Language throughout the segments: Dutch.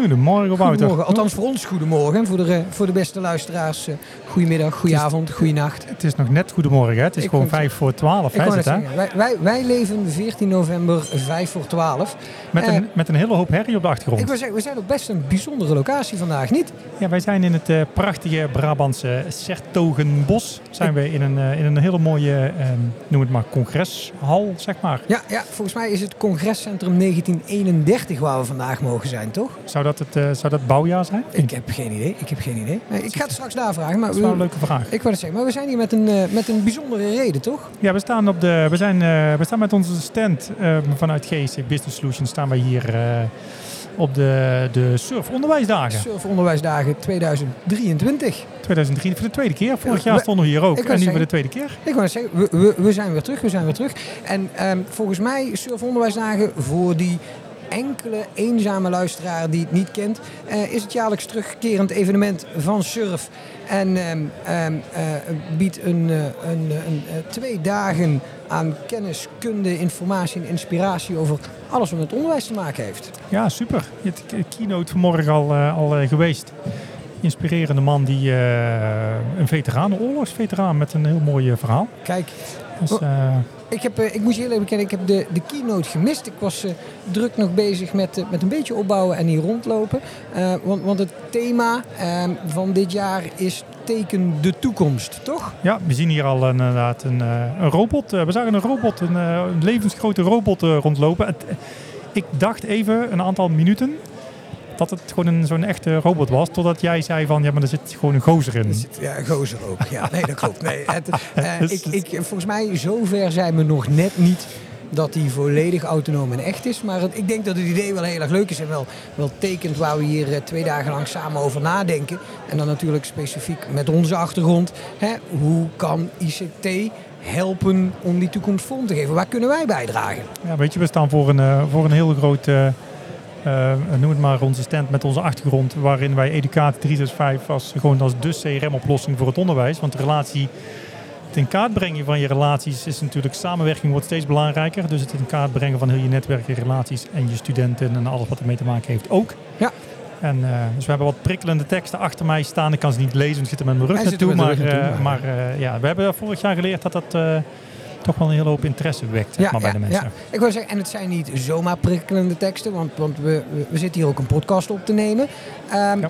Goedemorgen Wouter. Goedemorgen. Althans voor ons goedemorgen. Voor de, voor de beste luisteraars, uh, goedemiddag, goedenavond, goeienacht. Het is nog net goedemorgen, hè? het is Ik gewoon vijf voor twaalf. Hè, het, hè? wij, wij, wij leven 14 november 5 voor 12. Met, Eh, een, met een hele hoop herrie op de achtergrond. Ik wil zeggen, we zijn op best een bijzondere locatie vandaag, niet? Ja, wij zijn in het eh, prachtige Brabantse Sertogenbos. Zijn we in een, eh, in een hele mooie, eh, noem het maar, congreshal, zeg maar. Ja, ja, volgens mij is het congrescentrum 1931 waar we vandaag mogen zijn, toch? Zou dat het, eh, zou dat bouwjaar zijn? Ik heb geen idee. Ik heb geen idee. Nee, ik ga het straks navragen. Maar Dat is wel een we, leuke vraag. ik wou het zeggen, maar we zijn hier met een, eh, met een bijzondere reden, toch? Ja, we staan, op de, we zijn, eh, we staan met onze stand eh, vanuit GSC Business Solutions. Staan wij hier op de, de surfonderwijsdagen. Surfonderwijsdagen 2023. 2003 voor de tweede keer. Vorig Ja, jaar we- stonden we hier ook. En nu zeggen- voor de tweede keer. Ik wou zeggen, we, we, we zijn weer terug, we zijn weer terug. En ehm, volgens mij, surfonderwijsdagen voor die enkele eenzame luisteraar die het niet kent, eh, is het jaarlijks terugkerend evenement van Surf. En ehm, ehm, eh, biedt een, eh, een, een, twee dagen aan kennis, kunde, informatie en inspiratie over alles wat met onderwijs te maken heeft. Ja, super. Je hebt de keynote vanmorgen al, al geweest. Inspirerende man, die, een veteraan, een oorlogsveteraan met een heel mooi verhaal. Kijk, Dus, Ik, heb, eh, ik moet je heel even bekennen, ik heb de, de keynote gemist. Ik was eh, druk nog bezig met, eh, met een beetje opbouwen en hier rondlopen. Want, want het thema eh, van dit jaar is teken de toekomst, toch? ja, we zien hier al inderdaad een, een robot. We zagen een robot, een, een levensgrote robot rondlopen. Ik dacht even, een aantal minuten, dat het gewoon een, zo'n echte robot was. Totdat jij zei van, ja, maar er zit gewoon een gozer in. Ja, gozer ook. Ja, nee, dat klopt. Nee, het, eh, Dus- ik, ik, volgens mij, zover zijn we nog net niet dat die volledig autonoom en echt is. Maar het- ik denk dat het idee wel heel erg leuk is en wel, wel tekent waar we hier eh, twee dagen lang samen over nadenken. En dan natuurlijk specifiek met onze achtergrond. Hè, hoe kan ICT helpen om die toekomst vorm te geven? Waar kunnen wij bijdragen? Ja, weet je, we staan voor een, eh, voor een heel groot, eh, noem het maar, onze stand met onze achtergrond. Waarin wij Educatie 365 als, gewoon als de CRM-oplossing voor het onderwijs. Want de relatie, het in kaart brengen van je relaties is natuurlijk, samenwerking wordt steeds belangrijker. Dus het in kaart brengen van heel je netwerk, je relaties en je studenten en alles wat ermee te maken heeft ook. Ja. En, eh, dus we hebben wat prikkelende teksten achter mij staan. Ik kan ze niet lezen, want ik zit er met mijn rug naartoe. Maar, eh, maar eh, ja, we hebben vorig jaar geleerd dat dat toch wel een hele hoop interesse wekt zeg maar, bij de mensen. ja. Ik wil zeggen, en het zijn niet zomaar prikkelende teksten, want, want we, we, zitten hier ook een podcast op te nemen. Ehm.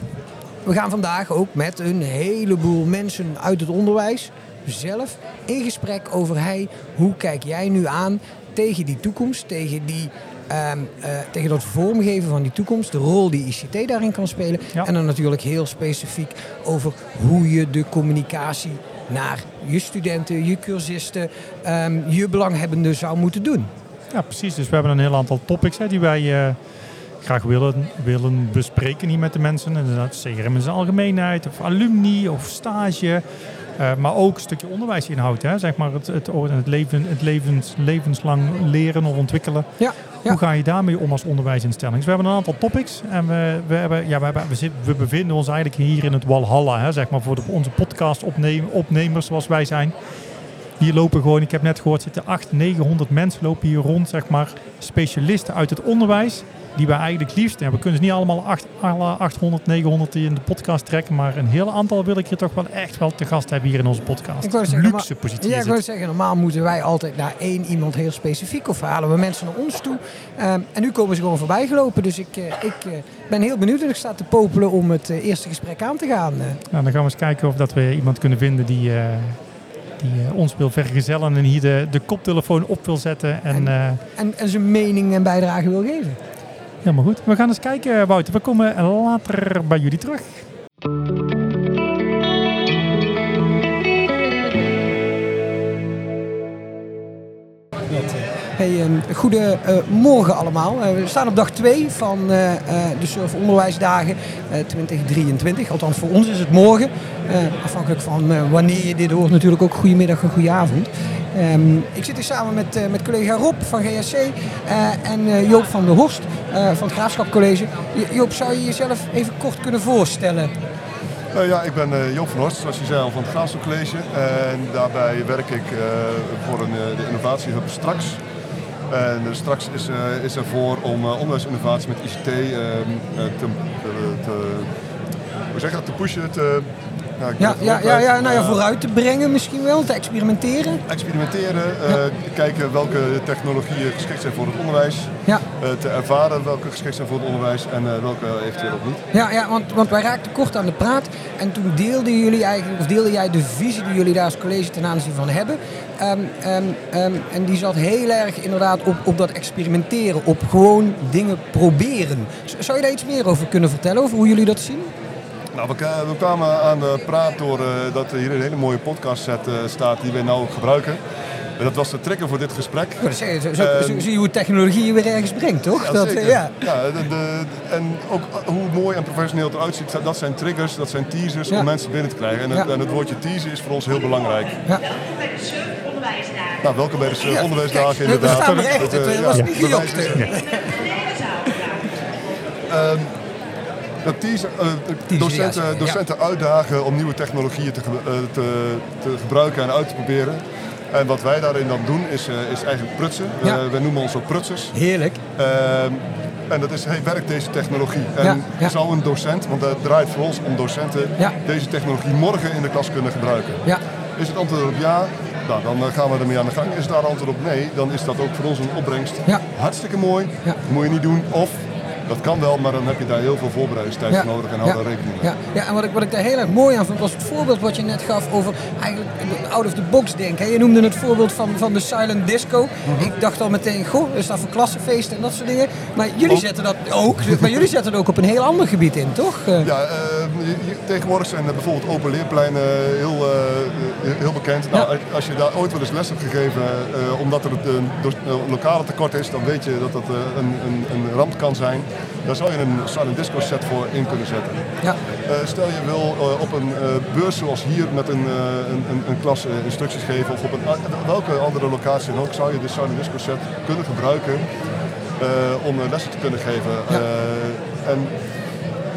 We gaan vandaag ook met een heleboel mensen uit het onderwijs zelf in gesprek over hey, hoe kijk jij nu aan tegen die toekomst, tegen, die, ehm, eh, tegen dat vormgeven van die toekomst, de rol die ICT daarin kan spelen. Ja. En dan natuurlijk heel specifiek over hoe je de communicatie naar je studenten, je cursisten, ehm, je belanghebbenden zou moeten doen. Ja, precies. Dus we hebben een heel aantal topics hè, die wij eh, graag willen, willen bespreken hier met de mensen. Inderdaad, CRM in zijn algemeenheid, of alumni, of stage. Eh, maar ook een stukje onderwijsinhoud. Hè? Zeg maar het, het, het, leven, het levens, levenslang leren of ontwikkelen. Ja, Hoe ga je daarmee om als onderwijsinstelling? Dus we hebben een aantal topics. En we, we, hebben, ja, we, hebben, we, zit- we bevinden ons eigenlijk hier in het Walhalla. Hè? Zeg maar voor de, onze podcast opnemen, zoals wij zijn. Hier lopen gewoon, ik heb net gehoord, zitten 800, 900 mensen lopen hier rond, zeg maar, specialisten uit het onderwijs. Die wij eigenlijk liefst, ja, we kunnen ze niet allemaal acht, alle 800, 900 in de podcast trekken, maar een heel aantal wil ik hier toch wel echt wel te gast hebben hier in onze podcast. Ik zeggen, Luxe normaal- positie Ja, ik het. zeggen, normaal moeten wij altijd naar één iemand heel specifiek of halen we mensen naar ons toe. Ehm, en nu komen ze gewoon voorbij gelopen. Dus ik, eh, ik eh, ben heel benieuwd en ik sta te popelen om het eh, eerste gesprek aan te gaan. Nou, dan gaan we eens kijken of dat we iemand kunnen vinden die, die ons wil vergezellen en hier de, de koptelefoon op wil zetten. En, En- en, en zijn mening en bijdrage wil geven. Helemaal goed. We gaan eens kijken, Wouter. We komen later bij jullie terug. Hey, ehm, goedemorgen allemaal. Eh, we staan op dag 2 van eh, eh, de Surf Onderwijsdagen eh, 2023. Althans, voor ons is het morgen. Eh, afhankelijk van eh, wanneer je dit hoort, natuurlijk ook goedemiddag en goede avond. Ehm, ik zit hier samen met, eh, met collega Rob van GSC eh, en eh, Joop van der Horst van het Graafschap College. Jo- Joop, zou je jezelf even kort kunnen voorstellen? Ja, ik ben Joop van Horst, zoals je zei van het Graafstok College. En daarbij werk ik voor een, de innovatiehub straks. En straks is, is er voor om onderwijsinnovatie met ICT ehm, eh, te, te, hoe zeg te pushen, nou, Ja, ja, ja, ja, nou ja, Eh, vooruit te brengen misschien wel, te experimenteren. experimenteren, eh, kijken welke technologieën geschikt zijn voor het onderwijs, Ja, eh, te ervaren welke geschikt zijn voor het onderwijs en eh, welke eventueel ook niet. ja, ja want, want wij raakten kort aan de praat en toen deelden jullie eigenlijk, of deelde jij de visie die jullie daar als college ten aanzien van hebben. Ehm, ehm, ehm, en die zat heel erg inderdaad op, op dat experimenteren, op gewoon dingen proberen. Z- Zou je daar iets meer over kunnen vertellen, over hoe jullie dat zien? Nou, we, kwamen aan de praat door eh, dat er hier een hele mooie podcast set eh, staat die wij nou ook gebruiken. En dat was de trigger voor dit gesprek. Zo, zo, Ehm, zo zie je hoe technologie je weer ergens brengt, toch? Ja, dat, eh, zeker. ja. Ja, de, de- en ook hoe mooi en professioneel het eruit ziet, dat zijn triggers, dat zijn teasers Ja. om mensen binnen te krijgen. En het, Ja. en het woordje teaser is voor ons heel belangrijk. Ja. Welkom bij de SURF onderwijsdagen. Nou, welkom bij de Ja, onderwijsdagen kijk, inderdaad. We staan er echt, Dat, was ja, niet bewijs Dat teaser, eh, docenten, ja, ja. docenten uitdagen om nieuwe technologieën te, eh, te, te gebruiken en uit te proberen. En wat wij daarin dan doen is, eh, is eigenlijk prutsen. Ja. Wij noemen ons ook prutsers. Heerlijk. Ehm, en dat is, hey, werkt deze technologie? En zou een docent, want het draait voor ons om docenten, deze technologie morgen in de klas kunnen gebruiken? Ja. Is het antwoord op ja? Nou, dan gaan we ermee aan de gang. Is daar antwoord op nee, dan is dat ook voor ons een opbrengst. Ja. Hartstikke mooi, Ja. moet je niet doen. Of, dat kan wel, maar dan heb je daar heel veel voorbereidingstijd voor nodig en hou daar rekening mee. Ja, ja en wat ik, wat ik daar heel erg mooi aan vond, was het voorbeeld wat je net gaf over eigenlijk out of the box denken. Je noemde het voorbeeld van, van de silent disco. Mhm. Ik dacht al meteen, goh, is dat voor klassenfeesten en dat soort dingen. Maar jullie zetten dat ook, maar jullie zetten het ook op een heel ander gebied in, toch? Eh, Ja, eh, tegenwoordig zijn eh, bijvoorbeeld open leerpleinen heel, eh, heel bekend. Nou, Ja. Als je daar ooit wel eens les hebt gegeven, eh, omdat er een do- een lokale tekort is, dan weet je dat dat eh, een, een, een ramp kan zijn. Daar zou je een silent disco set voor in kunnen zetten. Ja, Eh, stel je wil eh, op een eh, beurs zoals hier met een, eh, een, een, klas eh, instructies geven of op een, eh, welke andere locatie dan ook, zou je de silent disco set kunnen gebruiken eh, om eh, lessen te kunnen geven. Ja. Eh, en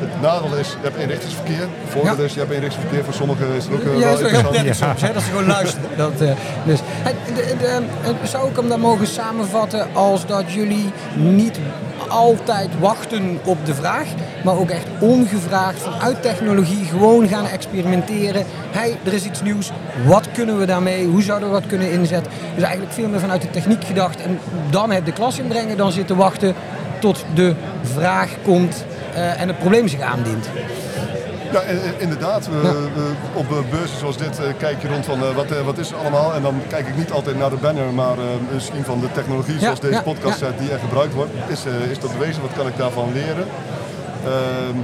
het nadeel is, je hebt eenrichtingsverkeer. Het voordeel Ja. is, je hebt eenrichtingsverkeer. Voor sommigen is het ook eh, ja, wel dat is soms, hè, dat ze gewoon luisteren. Dat, eh, dus. Hey, de, de, eh, zou ik hem dan mogen samenvatten als dat jullie niet altijd wachten op de vraag, maar ook echt ongevraagd vanuit technologie gewoon gaan experimenteren. Hey, er is iets nieuws, wat kunnen we daarmee, hoe zouden we dat kunnen inzetten? Dus eigenlijk veel meer vanuit de techniek gedacht en dan het de klas inbrengen, dan zitten wachten tot de vraag komt en het probleem zich aandient. Ja, inderdaad. We, Ja. we- op eh, beurzen zoals dit eh, kijk je rond van eh, wat, eh, wat is er allemaal. En dan kijk ik niet altijd naar de banner, maar eh, misschien van de technologie zoals deze ja, podcast set die er gebruikt wordt. Is, eh, is dat bewezen? Wat kan ik daarvan leren? Ehm,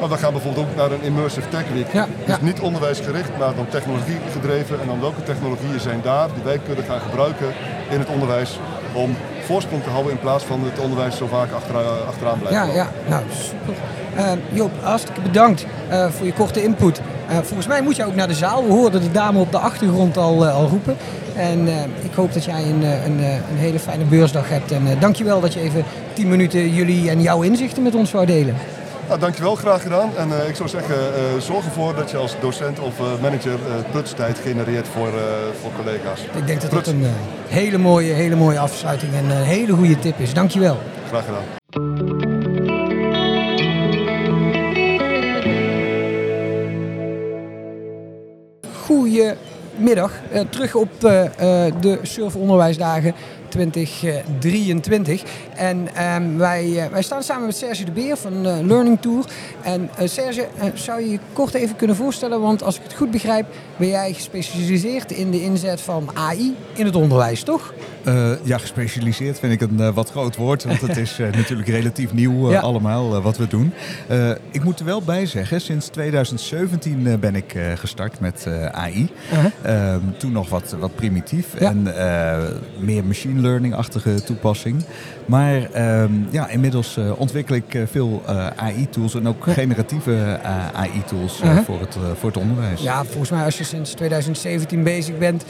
maar we gaan bijvoorbeeld ook naar een Immersive Tech Week. Dus niet onderwijsgericht, maar dan technologie gedreven. En dan welke technologieën zijn daar die wij kunnen gaan gebruiken in het onderwijs om voorsprong te houden in plaats van het onderwijs zo vaak achteraan, achteraan blijven. Ja, ja, nou super. Eh, Joop, hartstikke bedankt eh, voor je korte input. Eh, volgens mij moet je ook naar de zaal. We hoorden de dame op de achtergrond al, al roepen. En ik hoop dat jij een, een, een hele fijne beursdag hebt. En uh, dankjewel dat je even 10 minuten jullie en jouw inzichten met ons wou delen. Nou, dankjewel, graag gedaan. En eh, ik zou zeggen, eh, zorg ervoor dat je als docent of eh, manager prutstijd genereert voor, voor collega's. Ik denk dat dat Pruts. een eh, hele, mooie, hele mooie afsluiting en een hele goede tip is. Dankjewel. Graag gedaan. Goedemiddag, terug op de Surf Onderwijsdagen 2023. En um, wij, uh, wij staan samen met Serge de Beer van Learning Tour. En Serge, zou je je kort even kunnen voorstellen? Want als ik het goed begrijp, ben jij gespecialiseerd in de inzet van AI in het onderwijs, toch? Uh, ja, gespecialiseerd vind ik een uh, wat groot woord, want het is uh, natuurlijk relatief nieuw ja. allemaal wat we doen. ik moet er wel bij zeggen, sinds 2017 ben ik gestart met AI. -huh. toen nog wat, wat primitief ja. en meer machine learning-achtige toepassing. Maar ja, inmiddels ontwikkel ik veel AI-tools en ook generatieve AI-tools -huh. voor, het, voor het onderwijs. Ja, volgens mij als je sinds 2017 bezig bent,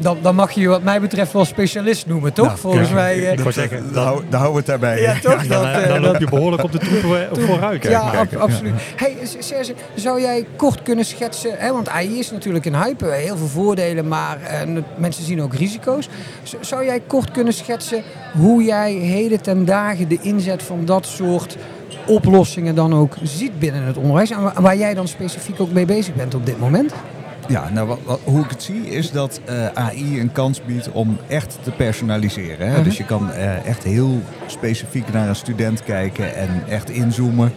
dan, dan mag je je wat mij betreft wel specialist noemen, toch? Nou, Volgens ja, mij. Uh, dat, zeggen, dan, hou, dan houden we het daarbij. Ja, toch? Ja, dan, dat, dan loop je behoorlijk op de troepen vooruit. Ja, ab absoluut. Hey, Serge, zou jij kort kunnen schetsen, hè, want AI is natuurlijk een hype, heel veel voordelen, maar uh, mensen zien ook risico's. Zou jij kort kunnen schetsen hoe jij heden ten dagen de inzet van dat soort oplossingen dan ook ziet binnen het onderwijs en wa- waar jij dan specifiek ook mee bezig bent op dit moment? Ja, nou, wat, wat- hoe ik het zie is dat eh, AI een kans biedt om echt te personaliseren. Hè? Mhm. Dus je kan eh, echt heel specifiek naar een student kijken en echt inzoomen.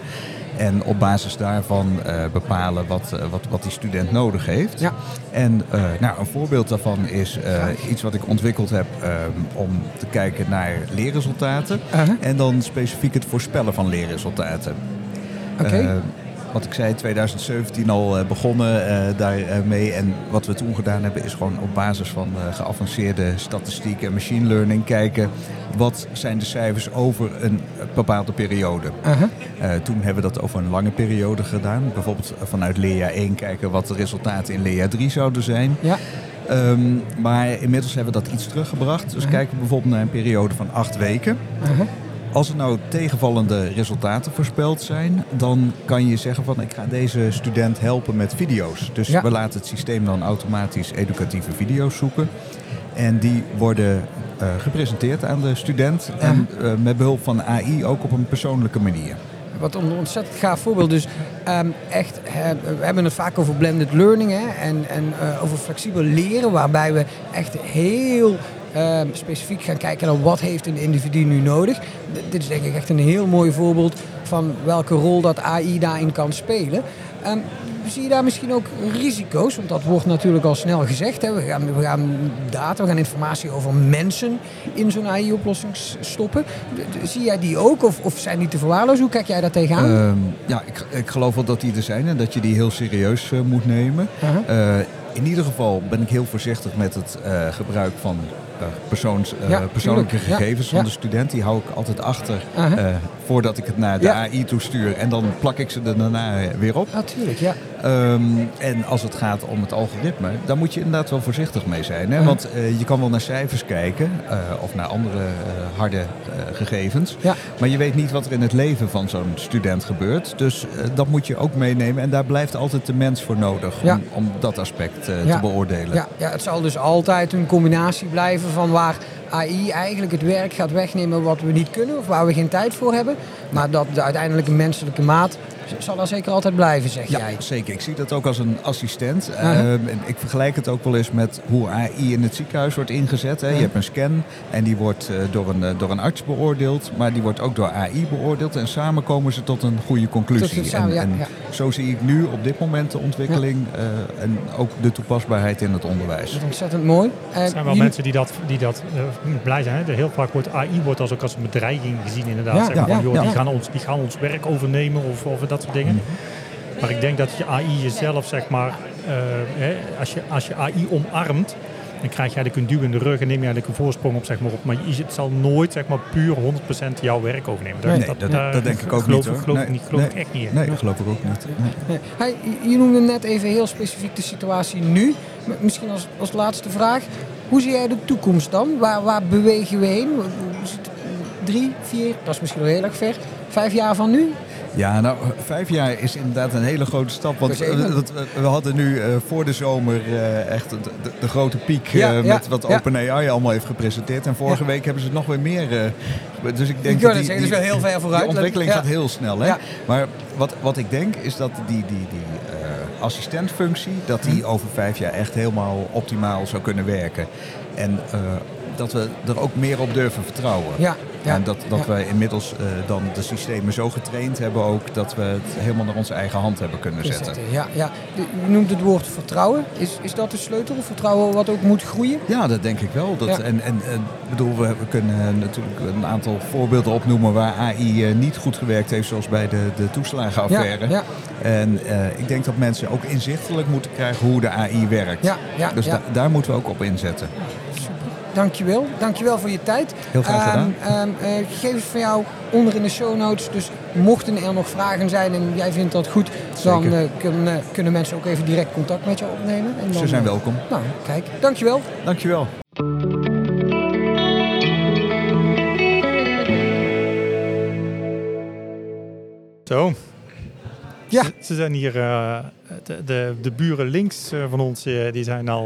En op basis daarvan eh, bepalen wat, wat, wat die student nodig heeft. Ja. En nou, een voorbeeld daarvan is iets wat ik ontwikkeld heb om te kijken naar leerresultaten. Uh-huh. En dan specifiek het voorspellen van leerresultaten. Oké. Wat ik zei, 2017 al eh, begonnen eh, daarmee. En wat we toen gedaan hebben is gewoon op basis van eh, geavanceerde statistiek en machine learning kijken. Wat zijn de cijfers over een bepaalde periode? Eh, toen hebben we dat over een lange periode gedaan. Bijvoorbeeld vanuit leerjaar 1 kijken wat de resultaten in leerjaar 3 zouden zijn. Ja. Ehm, maar inmiddels hebben we dat iets teruggebracht. Dus kijken we bijvoorbeeld naar een periode van acht weken. Als er nou tegenvallende resultaten voorspeld zijn, dan kan je zeggen van ik ga deze student helpen met video's. Dus Ja. we laten het systeem dan automatisch educatieve video's zoeken. En die worden eh, gepresenteerd aan de student. En eh, met behulp van AI ook op een persoonlijke manier. Wat een ontzettend gaaf voorbeeld. Dus ehm, echt, hè, we hebben het vaak over blended learning hè, en, en eh, over flexibel leren, waarbij we echt heel ehm, specifiek gaan kijken naar wat heeft een individu nu nodig. D- dit is denk ik echt een heel mooi voorbeeld van welke rol dat AI daarin kan spelen. Ehm, zie je daar misschien ook risico's? Want dat wordt natuurlijk al snel gezegd. Hè. We, gaan, we gaan data, we gaan informatie over mensen in zo'n AI-oplossing stoppen. Zie jij die ook of, of zijn die te verwaarlozen? Hoe kijk jij daar tegenaan? Ehm, ja, ik, ik geloof wel dat die er zijn en dat je die heel serieus eh, moet nemen. Aha. Eh, in ieder geval ben ik heel voorzichtig met het eh, gebruik van persoons, eh, Ja, persoonlijke tuurlijk. Gegevens van de student. Die hou ik altijd achter eh, voordat ik het naar de. AI toestuur. En dan plak ik ze er daarna weer op. Natuurlijk, ja. Ehm, en als het gaat om het algoritme, daar moet je inderdaad wel voorzichtig mee zijn. Hè? Want eh, je kan wel naar cijfers kijken eh, of naar andere eh, harde eh, gegevens. Ja. Maar je weet niet wat er in het leven van zo'n student gebeurt. Dus eh, dat moet je ook meenemen. En daar blijft altijd de mens voor nodig Ja. om, dat aspect eh, Ja. te beoordelen. Ja, ja, het zal dus altijd een combinatie blijven van waar AI eigenlijk het werk gaat wegnemen wat we niet kunnen of waar we geen tijd voor hebben. Maar dat de uiteindelijke menselijke maat zal er zeker altijd blijven, zeg Ja, jij. zeker. Ik zie dat ook als een assistent. Ehm, en ik vergelijk het ook wel eens met hoe AI in het ziekenhuis wordt ingezet. Hè. Je hebt een scan en die wordt eh, door, een, eh, door een arts beoordeeld, maar die wordt ook door AI beoordeeld. En samen komen ze tot een goede conclusie. Samen, en, ja, en ja. zo zie ik nu op dit moment de ontwikkeling eh, en ook de toepasbaarheid in het onderwijs. Dat is ontzettend mooi. Er zijn wel mensen die dat, die dat blij zijn. Hè? Heel vaak wordt AI wordt als ook als een bedreiging gezien inderdaad. Ja, zeg maar, ja, van, joh, ja. die, gaan ons, die gaan ons werk overnemen of, of dat soort dingen. Maar ik denk dat je AI jezelf, zeg maar, eh, hè, als, je, als je AI omarmt, dan krijg je eigenlijk een duw in de rug en neem je eigenlijk een voorsprong op, zeg maar, op. Maar je, het zal nooit, zeg maar, puur 100% jouw werk overnemen. Nee, dat, daar dat denk ik ook geloof, niet hoor. Geloof, Nee, ik niet, geloof nee, ik echt niet in. Nee, dat geloof ik ook niet. Nee. Hey, je- noemde net even heel specifiek de situatie nu. Misschien als, als laatste vraag. Hoe zie jij de toekomst dan? Waar, waar bewegen we heen? Drie, vier, dat is misschien wel heel erg ver. Vijf jaar van nu? Ja, nou, vijf jaar is inderdaad een hele grote stap. Want Dat we hadden nu eh, voor de zomer eh, echt de, de- de grote piek Ja, eh, ja, met wat. OpenAI allemaal heeft gepresenteerd. En vorige week hebben ze nog weer meer. dus ik denk dat zeggen, is wel heel ver vooruit. Die ontwikkeling gaat heel snel. Hè? Maar wat, wat ik denk is dat die, die, die assistentfunctie, dat die Hm. over vijf jaar echt helemaal optimaal zou kunnen werken. En dat we er ook meer op durven vertrouwen. Ja, ja, en dat, dat ja. wij inmiddels eh, dan de systemen zo getraind hebben ook dat we het helemaal naar onze eigen hand hebben kunnen zetten. Ja, ja. Je noemt het woord vertrouwen. Is, is dat de sleutel? Vertrouwen wat ook moet groeien? Ja, dat denk ik wel. Dat, Ja. En, en, en bedoel, we, we kunnen natuurlijk een aantal voorbeelden opnoemen waar AI eh, niet goed gewerkt heeft, zoals bij de, de toeslagenaffaire. Ja. En eh, ik denk dat mensen ook inzichtelijk moeten krijgen hoe de AI werkt. Ja, ja, dus da- daar moeten we ook op inzetten. Dankjewel. Dankjewel voor je tijd. Heel graag gedaan. Ehm, ehm, eh, gegevens van jou onder in de show notes. Dus mochten er nog vragen zijn en jij vindt dat goed, dan eh, kunnen, eh, kunnen mensen ook even direct contact met jou opnemen. En dan, Ze zijn welkom. Nou, kijk. Dankjewel. Dankjewel. Zo. Ja. Ze, ze zijn hier, eh, de, de, de buren links eh, van ons, eh, die zijn al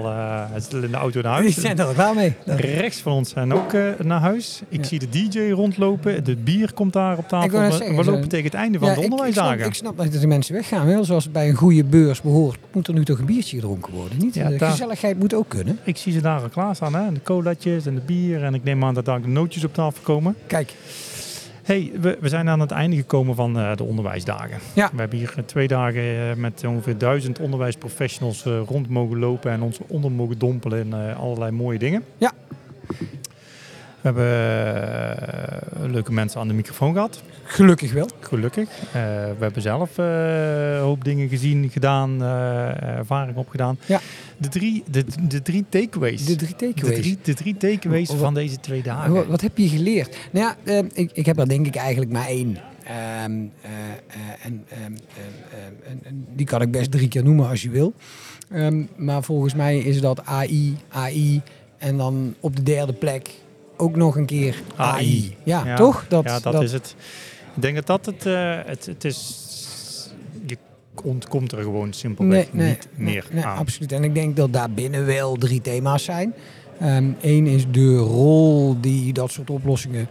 in de auto naar Die huis. zijn er ook klaar mee. Rechts van ons zijn ook naar huis. Ik Ja. zie de DJ rondlopen. De bier komt daar op tafel. We, zeggen, we ze- lopen tegen het einde van Ja, de ik- ik, snap, onderwijsdagen. ik snap dat de mensen weggaan. Wel, zoals het bij een goede beurs behoort, moet er nu toch een biertje gedronken worden. Niet? Ja, de daar- gezelligheid moet ook kunnen. Ik zie ze daar al klaarstaan, hè? de colaatjes en de bier. En ik neem aan dat daar nootjes op tafel komen. Kijk, Hey, we, we zijn aan het einde gekomen van eh, de onderwijsdagen. Ja. We hebben hier eh, twee dagen eh, met ongeveer duizend onderwijsprofessionals rond mogen lopen en ons onder mogen dompelen in allerlei mooie dingen. Ja. We hebben eh, leuke mensen aan de microfoon gehad, gelukkig wel. gelukkig. Eh, we hebben zelf eh, een hoop dingen gezien, gedaan, ervaring opgedaan. Ja. De drie, de, de drie takeaways. De drie de takeaways. drie, de drie takeaways Wat- van deze twee dagen. Wat, wat heb je geleerd? Nou ja, eh, ik, ik heb er denk ik eigenlijk maar één. Ehm, eh, eh, en, ehm, ehm, ehm, en- die kan ik best drie keer noemen als je wil. Ehm, maar volgens mij is dat AI, AI en dan op de derde plek ook nog een keer AI. AI. Ja, Ja, toch? Dat, ja, dat, is het. Ik denk dat dat het, eh, het, het is. Je ontkomt er gewoon simpelweg niet meer nee, aan. absoluut. En ik denk dat daar binnen wel drie thema's zijn. Eén is de rol die dat soort oplossingen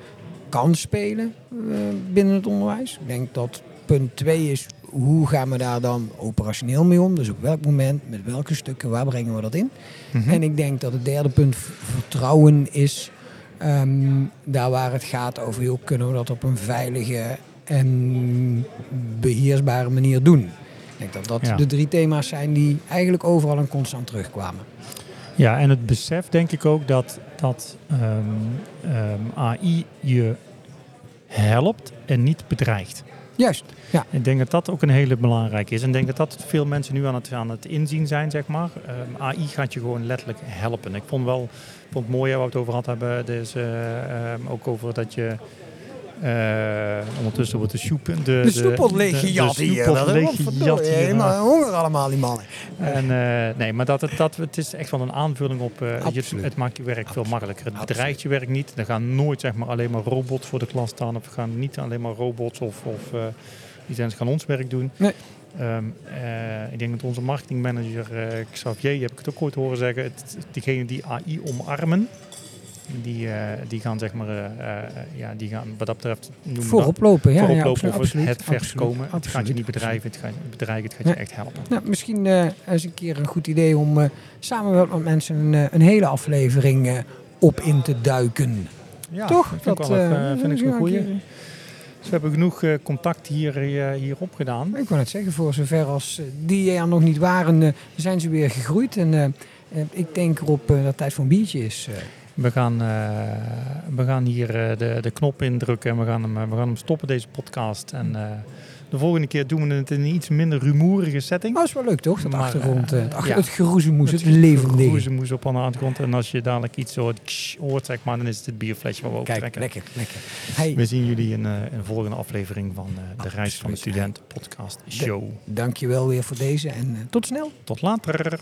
kan spelen eh, binnen het onderwijs. Ik denk dat punt twee is hoe gaan we daar dan operationeel mee om? Dus op welk moment, met welke stukken, waar brengen we dat in? Mhm. En ik denk dat het derde punt vertrouwen is. Ehm, daar waar het gaat over hoe kunnen we dat op een veilige en beheersbare manier doen. Ik denk dat dat Ja. de drie thema's zijn die eigenlijk overal en constant terugkwamen. Ja, en het besef denk ik ook dat, dat ehm, ehm, AI je helpt en niet bedreigt. Juist, ja. Ik denk dat dat ook een hele belangrijke is. En ik denk dat dat veel mensen nu aan het, aan het inzien zijn, zeg maar. Ehm, AI gaat je gewoon letterlijk helpen. Ik vond wel vond het mooi hè, waar we het over gehad hebben. Dus, eh, ehm, ook over dat je... eh, ondertussen wordt de soep... De, De snoeppot leeg de- gejat de hier. hier. helemaal honger allemaal, die mannen. En, eh, nee, maar dat, het, dat, het is echt wel een aanvulling op... eh, het maakt je werk veel makkelijker. Het bedreigt je werk niet. Er gaan nooit zeg maar, alleen maar robots voor de klas staan. Of gaan niet alleen maar robots of, of anders gaan ons werk doen. Nee. Ehm, eh, ik denk dat onze marketingmanager eh, Xavier, heb ik het ook ooit horen zeggen, het, diegenen die AI omarmen, die, eh, die gaan zeg maar, eh, eh, ja, die gaan wat dat betreft noemen we dat- Voorop lopen, ja. voorop ja, absoluut, het vers absoluut, komen. Het gaat je niet bedrijven, het gaat bedreigen, het gaat je echt helpen. Nou, misschien eens een keer een goed idee om samen met wat mensen een, een hele aflevering op in te duiken. Ja, Toch? Dat vind ik wel een, vind ik ja, zo'n een goeie. keer, Dus we hebben genoeg contact hier, eh, hierop gedaan. Ik wou net zeggen, voor zover als die er nog niet waren, zijn ze weer gegroeid. En ik denk erop dat het tijd voor een biertje is. We gaan, eh, we gaan hier eh, de, de knop indrukken en we gaan hem, eh, we gaan hem stoppen, deze podcast. En de volgende keer doen we het in een iets minder rumoerige setting. Oh, dat is wel leuk toch? Dat Maar, achtergrond, het, achter, ja. het geroezemoes, het Het levendige. moes op aan de achtergrond. En als je dadelijk iets hoort, ksh, hoort zeg maar, dan is het het bierflesje waar we Kijk, optrekken. lekker, lekker. Hey, We zien jullie in, een volgende aflevering van de Reis van de. Student podcast show. dankjewel weer voor deze en tot snel. Tot later.